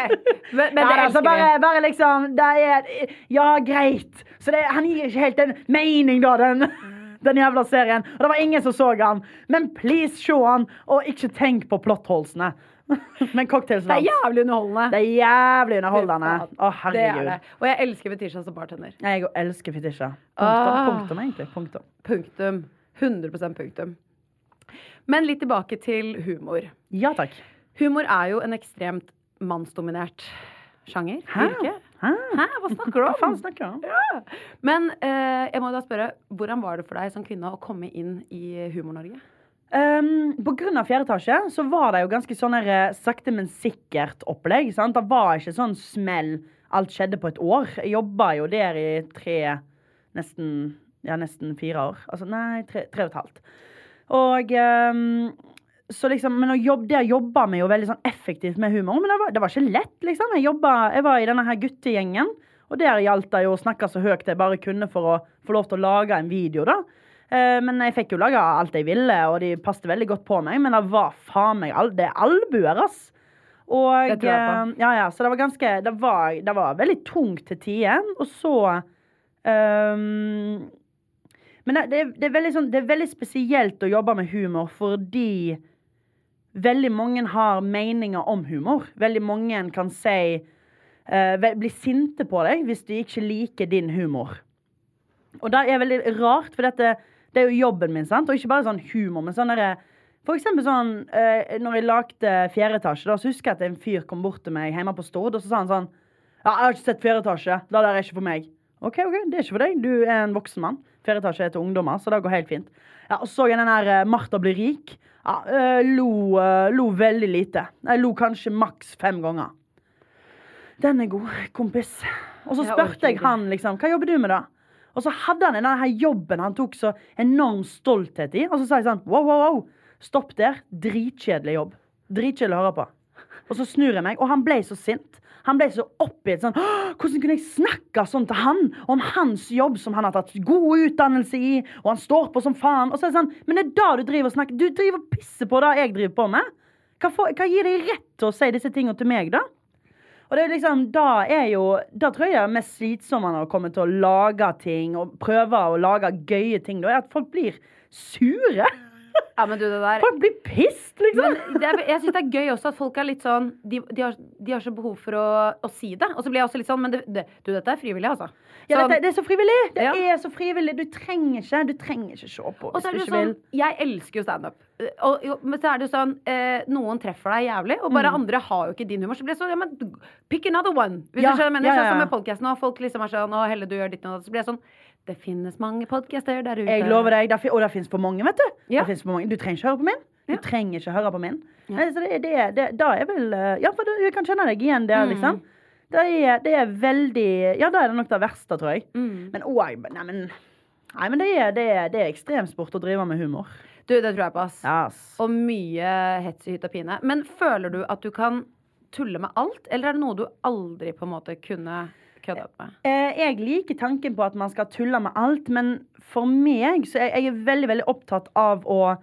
Men, men ja, det altså, elsker bare, vi. bare liksom det er, Ja, greit. Så det, han gir ikke helt en mening, da, den, den jævla serien. Og det var ingen som så han. Men please, se han, og ikke tenk på plotholesene. Men cocktails Det er jævlig underholdende. Det er jævlig underholdende. Å, Det er herregud. det. Og jeg elsker Fetisha som bartender. Jeg elsker Fetisha. Punktum, Ah. punktum, egentlig. Punktum. Punktum. 100% punktum. Men litt tilbake til humor. Ja takk. Humor er jo en ekstremt mannsdominert sjanger. Hæ? Yrke. Hæ? Hæ? Hva snakker du Hva faen om? snakker du om? Ja. Men eh, jeg må da spørre, hvordan var det for deg som kvinne å komme inn i Humor-Norge? Um, på grunn av fjerde etasje så var det jo ganske sånn her, eh, sakte, men sikkert opplegg. Sant? Det var ikke sånn smell. Alt skjedde på et år. Jeg jobba jo der i tre Nesten, ja, nesten fire år. Altså, nei, tre, tre og et halvt. Og um, så liksom, Men å jobbe, der jobba vi jo veldig sånn effektivt med humor. Men det var, det var ikke lett, liksom. Jeg, jobbet, jeg var i denne her guttegjengen, og der gjaldt det jo å snakke så høyt jeg bare kunne for å få lov til å lage en video, da. Eh, Men jeg fikk jo laga alt jeg ville, og de passet veldig godt på meg. Men det var faen meg det er albuer, ass. Og, Det eh, Ja, ja, så det var ganske Det var, det var veldig tungt til tider. Og så um, Men det, det, er- sånn, det er veldig spesielt å jobbe med humor fordi veldig mange har meninger om humor. Veldig mange kan si uh, Bli sinte på deg hvis de ikke liker din humor. Og det er veldig rart, for dette, det er jo jobben min, sant? Og ikke bare sånn humor, men sånn derre For eksempel sånn eh, Når jeg lagde fjerde etasje, da, så husker jeg at en fyr kom bort til meg hjemme på Stord, og så sa han sånn Ja, jeg har ikke sett fjerde etasje. Det der er ikke for meg. OK, OK, det er ikke for deg. Du er en voksen mann. Fjerde etasje er til ungdommer, så det går helt fint. Ja, og så jeg den der eh, Martha blir rik. Ja, eh, lo, lo veldig lite. Jeg lo kanskje maks fem ganger. Den er god, kompis. Og så spurte jeg han liksom, hva jobber du med da? Og så hadde han denne jobben han tok så enorm stolthet i. Og så sa jeg sånn, wow, wow, wow, stopp der. Dritkjedelig jobb. Dritkjedelig å høre på. Og så snur jeg meg, og han ble så sint. Han ble så oppgitt. sånn, Hvordan kunne jeg snakke sånn til han om hans jobb som han har tatt god utdannelse i, og han står på som faen? Og så er det sånn, Men det er da du driver og snakker. Du driver og pisser på det jeg driver på med. Hva, for, hva gir deg rett til å si disse tingene til meg, da? Og det er liksom, da er jo Da tror jeg det er mest slitsomme når det kommer til å lage ting og prøve å lage gøye ting. Da er at folk blir sure. Ja, men du, det der Folk blir pissed, liksom. Men det er, jeg syns det er gøy også at folk er litt sånn De, de, har, de har så behov for å, å si det. Og så blir jeg også litt sånn Men det, det, du, dette er frivillig, altså. ja, Sånn- dette, det er så frivillig. Det Ja. er så frivillig. Du trenger ikke Du trenger ikke se på så hvis du ikke sånn, vil. jeg elsker jo standup. Og- jo, Men så er det jo sånn eh, Noen treffer deg jævlig, og bare andre har jo ikke din humor. Så blir det sånn ja, men pick another one. Hvis Ja, du skjønner, mener ja, ja, Sånn som med podkasten, og folk liksom er sånn Å, Helle, du gjør ditt og datt. Så blir jeg sånn Det finnes mange podcaster der ute. Jeg lover deg, Der, Og det fins for mange, vet du. Ja. Det finnes mange. Du trenger ikke høre på min. Du trenger ikke høre på min. Nei, så det, det, det, da er vel eh, Ja, for du kan kjenne deg igjen der, Mm. liksom. Det er, det er veldig Ja, da er det nok det verste, tror jeg. Mm. Men òg Nei, men, nei, men det, er, det, er, det er ekstremsport å drive med humor. Du, det tror jeg på, ass. Yes. Og mye hets i hytt og pine. Men føler du at du kan tulle med alt, eller er det noe du aldri på en måte kunne køddet med? Eh, jeg liker tanken på at man skal tulle med alt, men for meg så er jeg veldig veldig opptatt av å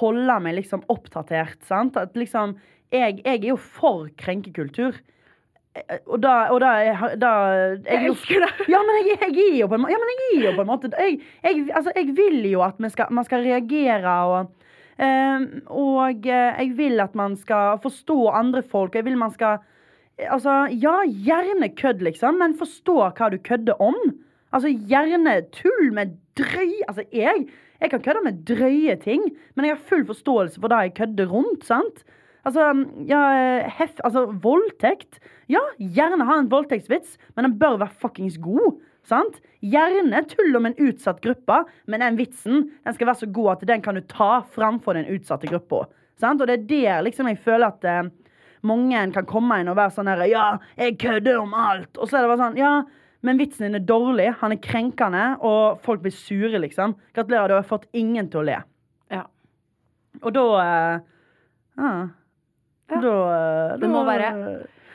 holde meg liksom oppdatert. Sant? At liksom, jeg, jeg er jo for krenkekultur. Og da, og da, da Jeg elsker det! Ja, men jeg, jeg gir jo på en måte, ja, men jeg gir jo på en måte jeg, jeg, altså, jeg vil jo at man skal, man skal reagere og eh, Og eh, jeg vil at man skal forstå andre folk. Jeg vil man skal Altså, ja, gjerne kødd, liksom, men forstå hva du kødder om. Altså, gjerne tull med drøy Altså, jeg, jeg kan kødde med drøye ting, men jeg har full forståelse for det jeg kødder rundt, sant? Altså, ja, hef, altså, voldtekt Ja, gjerne ha en voldtektsvits, men den bør være fuckings god. Sant? Gjerne tull om en utsatt gruppe, men den vitsen den skal være så god at den kan du ta framfor den utsatte gruppa. Og det er der liksom jeg føler at eh, mange kan komme inn og være sånn her Ja, jeg kødder om alt. Og så er det bare sånn Ja, men vitsen din er dårlig, han er krenkende, og folk blir sure, liksom. Gratulerer, du har fått ingen til å le. Ja. Og da eh, ja. Ja. Da, eh, Det må være-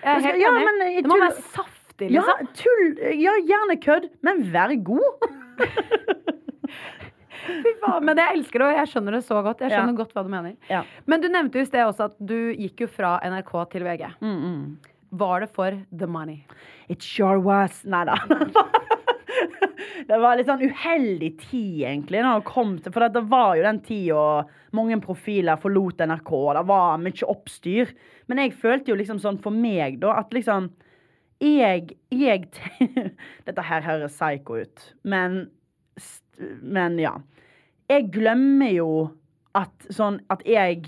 Jeg er helt Ja, enig. men, eh, det må være saftig, Ja, liksom. tull. Ja, gjerne kødd, men vær god. Fy faen, men jeg elsker det, og jeg skjønner det så godt. Jeg skjønner Ja. godt hva du mener. Ja. Men du nevnte jo i sted også at du gikk jo fra NRK til VG. Mm, Var det for the money? It sure was. Nei da. Det var litt sånn uheldig tid, egentlig. Når det kom til, for det var jo den tida mange profiler forlot NRK. og Det var mye oppstyr. Men jeg følte jo liksom sånn for meg, da, at liksom Jeg, jeg Dette her høres psycho ut, men Men ja. Jeg glemmer jo at sånn at jeg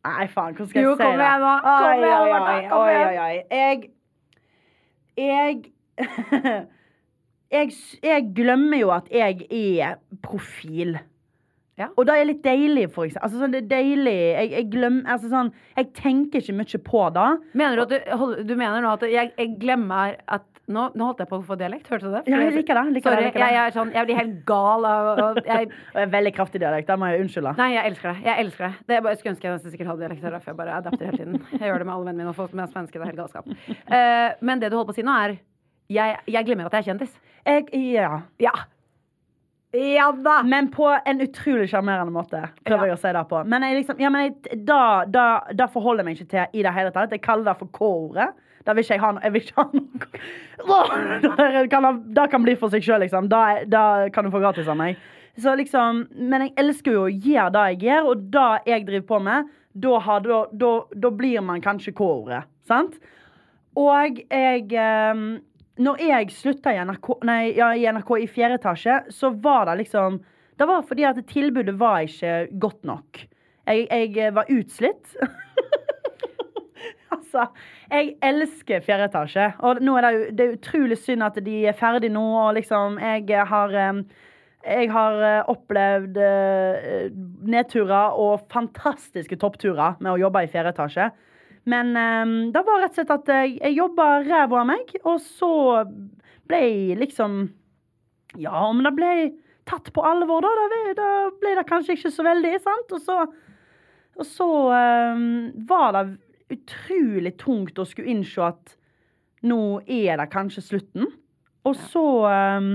Nei, faen, hvordan skal jeg Jo, si kom det? igjen nå. Kom igjen, Martha, kom igjen. Jeg Jeg jeg, jeg glemmer jo at jeg er profil. Ja. Og det er litt deilig, for eksempel. Altså, sånn, det er deilig. Jeg, jeg glemmer altså, sånn, Jeg tenker ikke mye på det. Mener du, at du, du mener nå at jeg, jeg glemmer at nå, nå holdt jeg på å få dialekt, hørte du det? Ja, jeg liker det, liker det, liker det. Jeg, jeg, er sånn, jeg blir helt gal av og jeg, jeg er veldig kraftig dialekt. da må jeg unnskylde. Nei, jeg elsker det. Jeg elsker det. det er bare, jeg skulle ønske jeg nesten sikkert hadde dialekt. Er derfor jeg bare adapter hele tiden. Jeg gjør det med alle vennene mine og folk med svenske. Det er helt galskap. Uh, men det du holder på å si nå, er jeg, jeg glemmer at jeg er kjendis. Jeg, ja. Ja. Ja da! Men på en utrolig sjarmerende måte. Prøver jeg å si det på. Men jeg liksom, ja, men jeg, da, da, da forholder jeg meg ikke til i det hele tatt. Jeg kaller det for K-ordet. Da vil ikke jeg ha noe Jeg vil ikke ha noe Da Det kan, det kan bli for seg sjøl, liksom. Da, kan du få gratis av meg. Så liksom, men jeg elsker jo å gjøre det jeg gjør, og det jeg driver på med, da, har, da, da, da blir man kanskje K-ordet. Sant? Og jeg ehm, Når jeg slutta i NRK, nei, ja, i NRK i fjerde etasje, så var det liksom Det var fordi at tilbudet var ikke godt nok. Jeg, jeg var utslitt. altså, jeg elsker fjerde etasje. Og nå er det, det er utrolig synd at de er ferdig nå, og liksom Jeg har ehm, jeg har eh, opplevd eh, nedturer og fantastiske toppturer med å jobbe i fjerde etasje. Men um, det var rett og slett at jeg, jobba ræva av meg, og så ble jeg liksom Ja, om det ble tatt på alvor, da, da, ble- det kanskje ikke så veldig, sant? Og så, og så um, var det utrolig tungt å skulle innse at nå er det kanskje slutten. Og så um,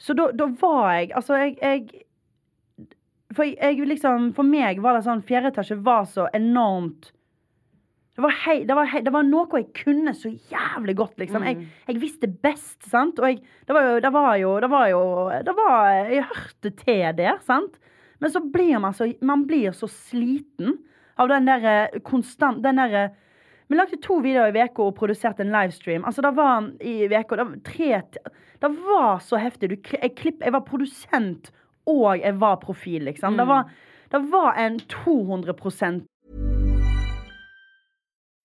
så da, da var jeg Altså, jeg, jeg for, jeg liksom, for meg var det sånn Fjerde etasje var så enormt det var, hei, det, var hei, det var noe jeg kunne så jævlig godt, liksom. Jeg, jeg visste best, sant. Og jeg, det var jo Det var jo, det var jo det var, Jeg hørte til der, sant. Men så blir man så Man blir så sliten av den derre konstant Den derre vi lagde to videoer i uka og produserte en livestream. Altså, det var i uka det var tre Det var så heftig. Du, jeg, klipp, jeg var produsent, og jeg var profil, liksom. Det, var, det var en 200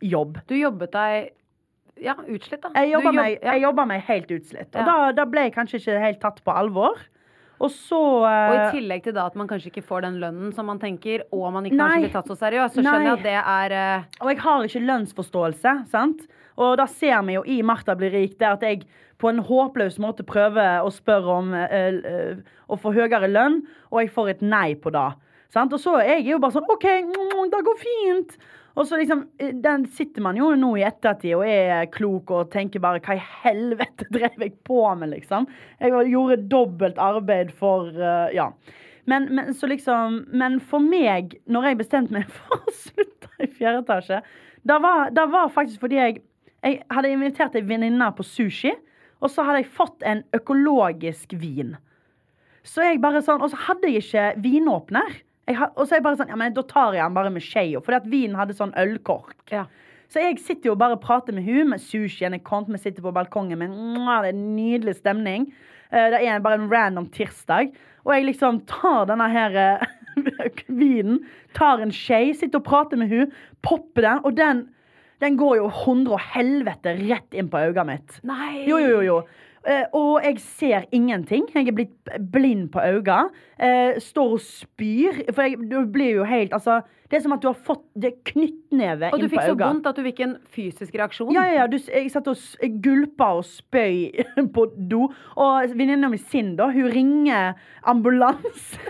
Jobb. Du jobbet deg ja, utslitt, da. Jeg jobba jobb- meg, ja. jeg jobba meg helt utslitt. Og Ja. da, da ble jeg kanskje ikke helt tatt på alvor. Og så uh, Og i tillegg til da at man kanskje ikke får den lønnen som man tenker, og man ikke Nei. kanskje blir tatt så seriøst, så skjønner jeg at det er uh, Og jeg har ikke lønnsforståelse, sant? Og da ser vi jo i Martha blir rik det at jeg på en håpløs måte prøver å spørre om uh, eh, å få høyere lønn, og jeg får et nei på det. Sant? Og så er jeg jo bare sånn OK, mm, det går fint. Og så liksom, eh, den sitter man jo nå i ettertid og er klok og tenker bare hva i helvete drev jeg på med, liksom? Jeg gjorde dobbelt arbeid for uh, Ja. Men, men, så liksom, men for meg, når jeg bestemte meg for å slutte i fjerde etasje, da var, det var faktisk fordi jeg, jeg hadde invitert ei venninne på sushi, og så hadde jeg fått en økologisk vin. Så jeg bare sånn, Og så hadde jeg ikke vinåpner. Jeg ha, og så er jeg bare sånn, ja, men Da tar jeg den bare med skjea, fordi at vinen hadde sånn ølkork. Ja. Så jeg sitter jo og bare prater med hun med sushien jeg kom, vi sitter på balkongen Men det er en nydelig stemning. Eh, det er bare en random tirsdag. Og jeg liksom tar denne her eh, vinen, tar en skje, sitter og prater med hun, popper den, og den, den går jo hundre og helvete rett inn på øynene mitt. Nei! Jo, jo, jo. jo. Eh, og jeg ser ingenting. Jeg er blitt blind på øynene. Eh, står og spyr. For jeg, du blir jo helt Altså, det er som at du har fått det knyttneve Og du fikk så øynene. vondt at du fikk en fysisk reaksjon. Ja, ja, ja. Du, jeg satt og gulpa og spøy på do. Og venninna mi Sinn, da, hun ringer ambulanse.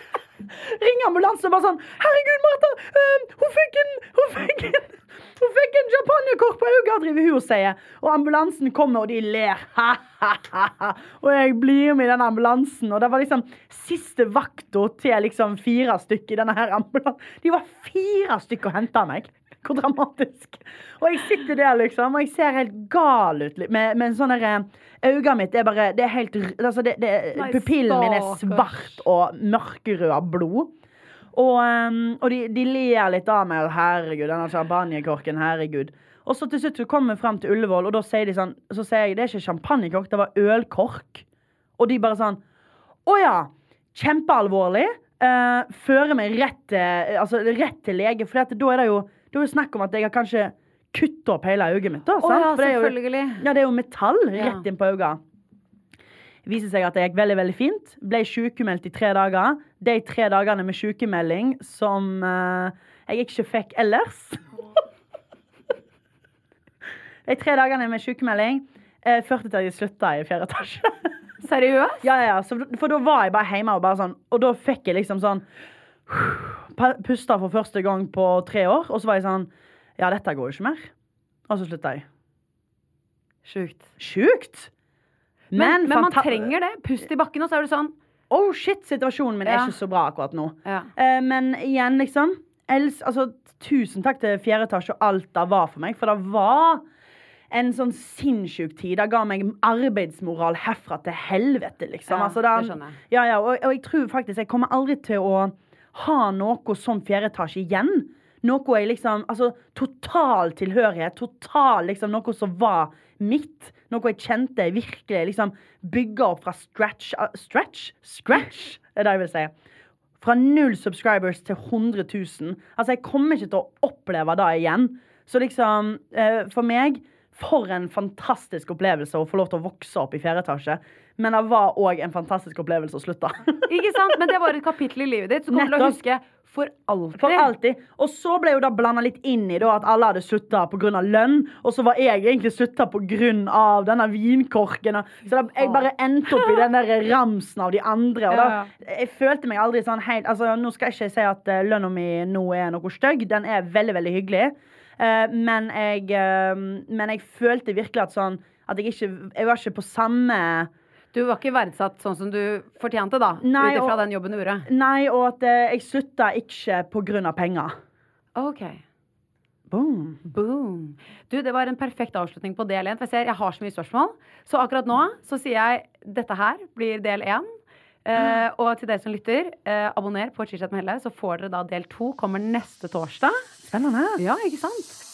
Ringer ambulansen og bare sånn Herregud, Martha! eh, hun fikk en Hun fikk en hun fikk en champagnekork på øyet, driver hun og sier. Og ambulansen kommer, og de ler. Og jeg blir med i den ambulansen. Og det var liksom siste vakta til liksom fire stykker i denne her ambulansen. De var fire stykker og henta meg. Hvor dramatisk. Og jeg sitter der, liksom, og jeg ser helt gal ut. Med, med en sånn derre Øynene mitt er bare Det er helt altså det, det, Pupillen min er svart og mørkerød av blod. Og, um, og de, de ler litt av meg. Herregud, denne champagnekorken. Herregud. Og så til slutt så kommer vi frem til Ullevål, og da sier de sånn Så sier jeg det er ikke champagnekork, det var ølkork. Og de bare sånn Å ja! Kjempealvorlig. Uh, fører meg rett til, altså, rett til lege, for da er det jo det er det snakk om at jeg har kanskje kuttet opp hele øyet mitt. Da, sant? ja, For det er jo- ja, det er jo metall rett inn på øyet. Viser seg at det gikk veldig veldig fint. Ble sykemeldt i tre dager. De tre dagene med sykemelding som uh, jeg ikke fikk ellers. De tre dagene med sykemelding uh, førte til at jeg slutta i fjerde etasje. Seriøst? Ja, ja, for da var jeg bare hjemme, og bare sånn Og da fikk jeg liksom sånn Pusta for første gang på tre år. Og så var jeg sånn Ja, dette går jo ikke mer. Og så slutta jeg. Sjukt. Sjukt! Men, men man trenger det. Pust i bakken, og så er det sånn. Oh shit, situasjonen min er ikke så bra akkurat nå. Ja. Uh, men igjen, liksom els, altså, Tusen takk til fjerde etasje og alt det var for meg, for det var en sånn sinnssyk tid. Det ga meg arbeidsmoral herfra til helvete, liksom. Ja, altså, det, det skjønner jeg. Ja, ja, og, og jeg tror faktisk jeg kommer aldri til å ha noe som fjerde etasje igjen. Noe jeg liksom Altså total tilhørighet. Total liksom Noe som var mitt. Noe jeg kjente virkelig liksom bygga opp fra stretch uh, Stretch? Scratch, er det jeg vil si. Fra null subscribers til 100 000. Altså, jeg kommer ikke til å oppleve det igjen. Så liksom, eh, for meg For en fantastisk opplevelse å få lov til å vokse opp i fjerde etasje. Men det var òg en fantastisk opplevelse å slutte. Ikke sant? Men det var et kapittel i livet ditt som kommer til å huske for alltid. For alltid. Og så ble jo det blanda litt inn i da, at alle hadde slutta pga. lønn. Og så var jeg egentlig slutta pga. denne vinkorken. Så da, jeg bare endte opp i den der ramsen av de andre. Og da, jeg følte meg aldri sånn helt altså, Nå skal jeg ikke si at uh, lønna mi nå er noe stygg. Den er veldig, veldig hyggelig. Eh, men, jeg, eh, men jeg følte virkelig at sånn At jeg ikke Jeg var ikke på samme Du var ikke verdsatt sånn som du fortjente, da. Ut ifra den jobben du gjorde. Nei, og at eh, jeg slutta ikke pga. penger. OK. Boom. Boom. Du, Det var en perfekt avslutning på del én. For jeg ser jeg har så mye spørsmål. Så akkurat nå så sier jeg dette her blir del én. Eh, og til dere som lytter, eh, abonner på Chichat med Helle, så får dere da del to. Kommer neste torsdag. Spennende. Ja, ikke sant?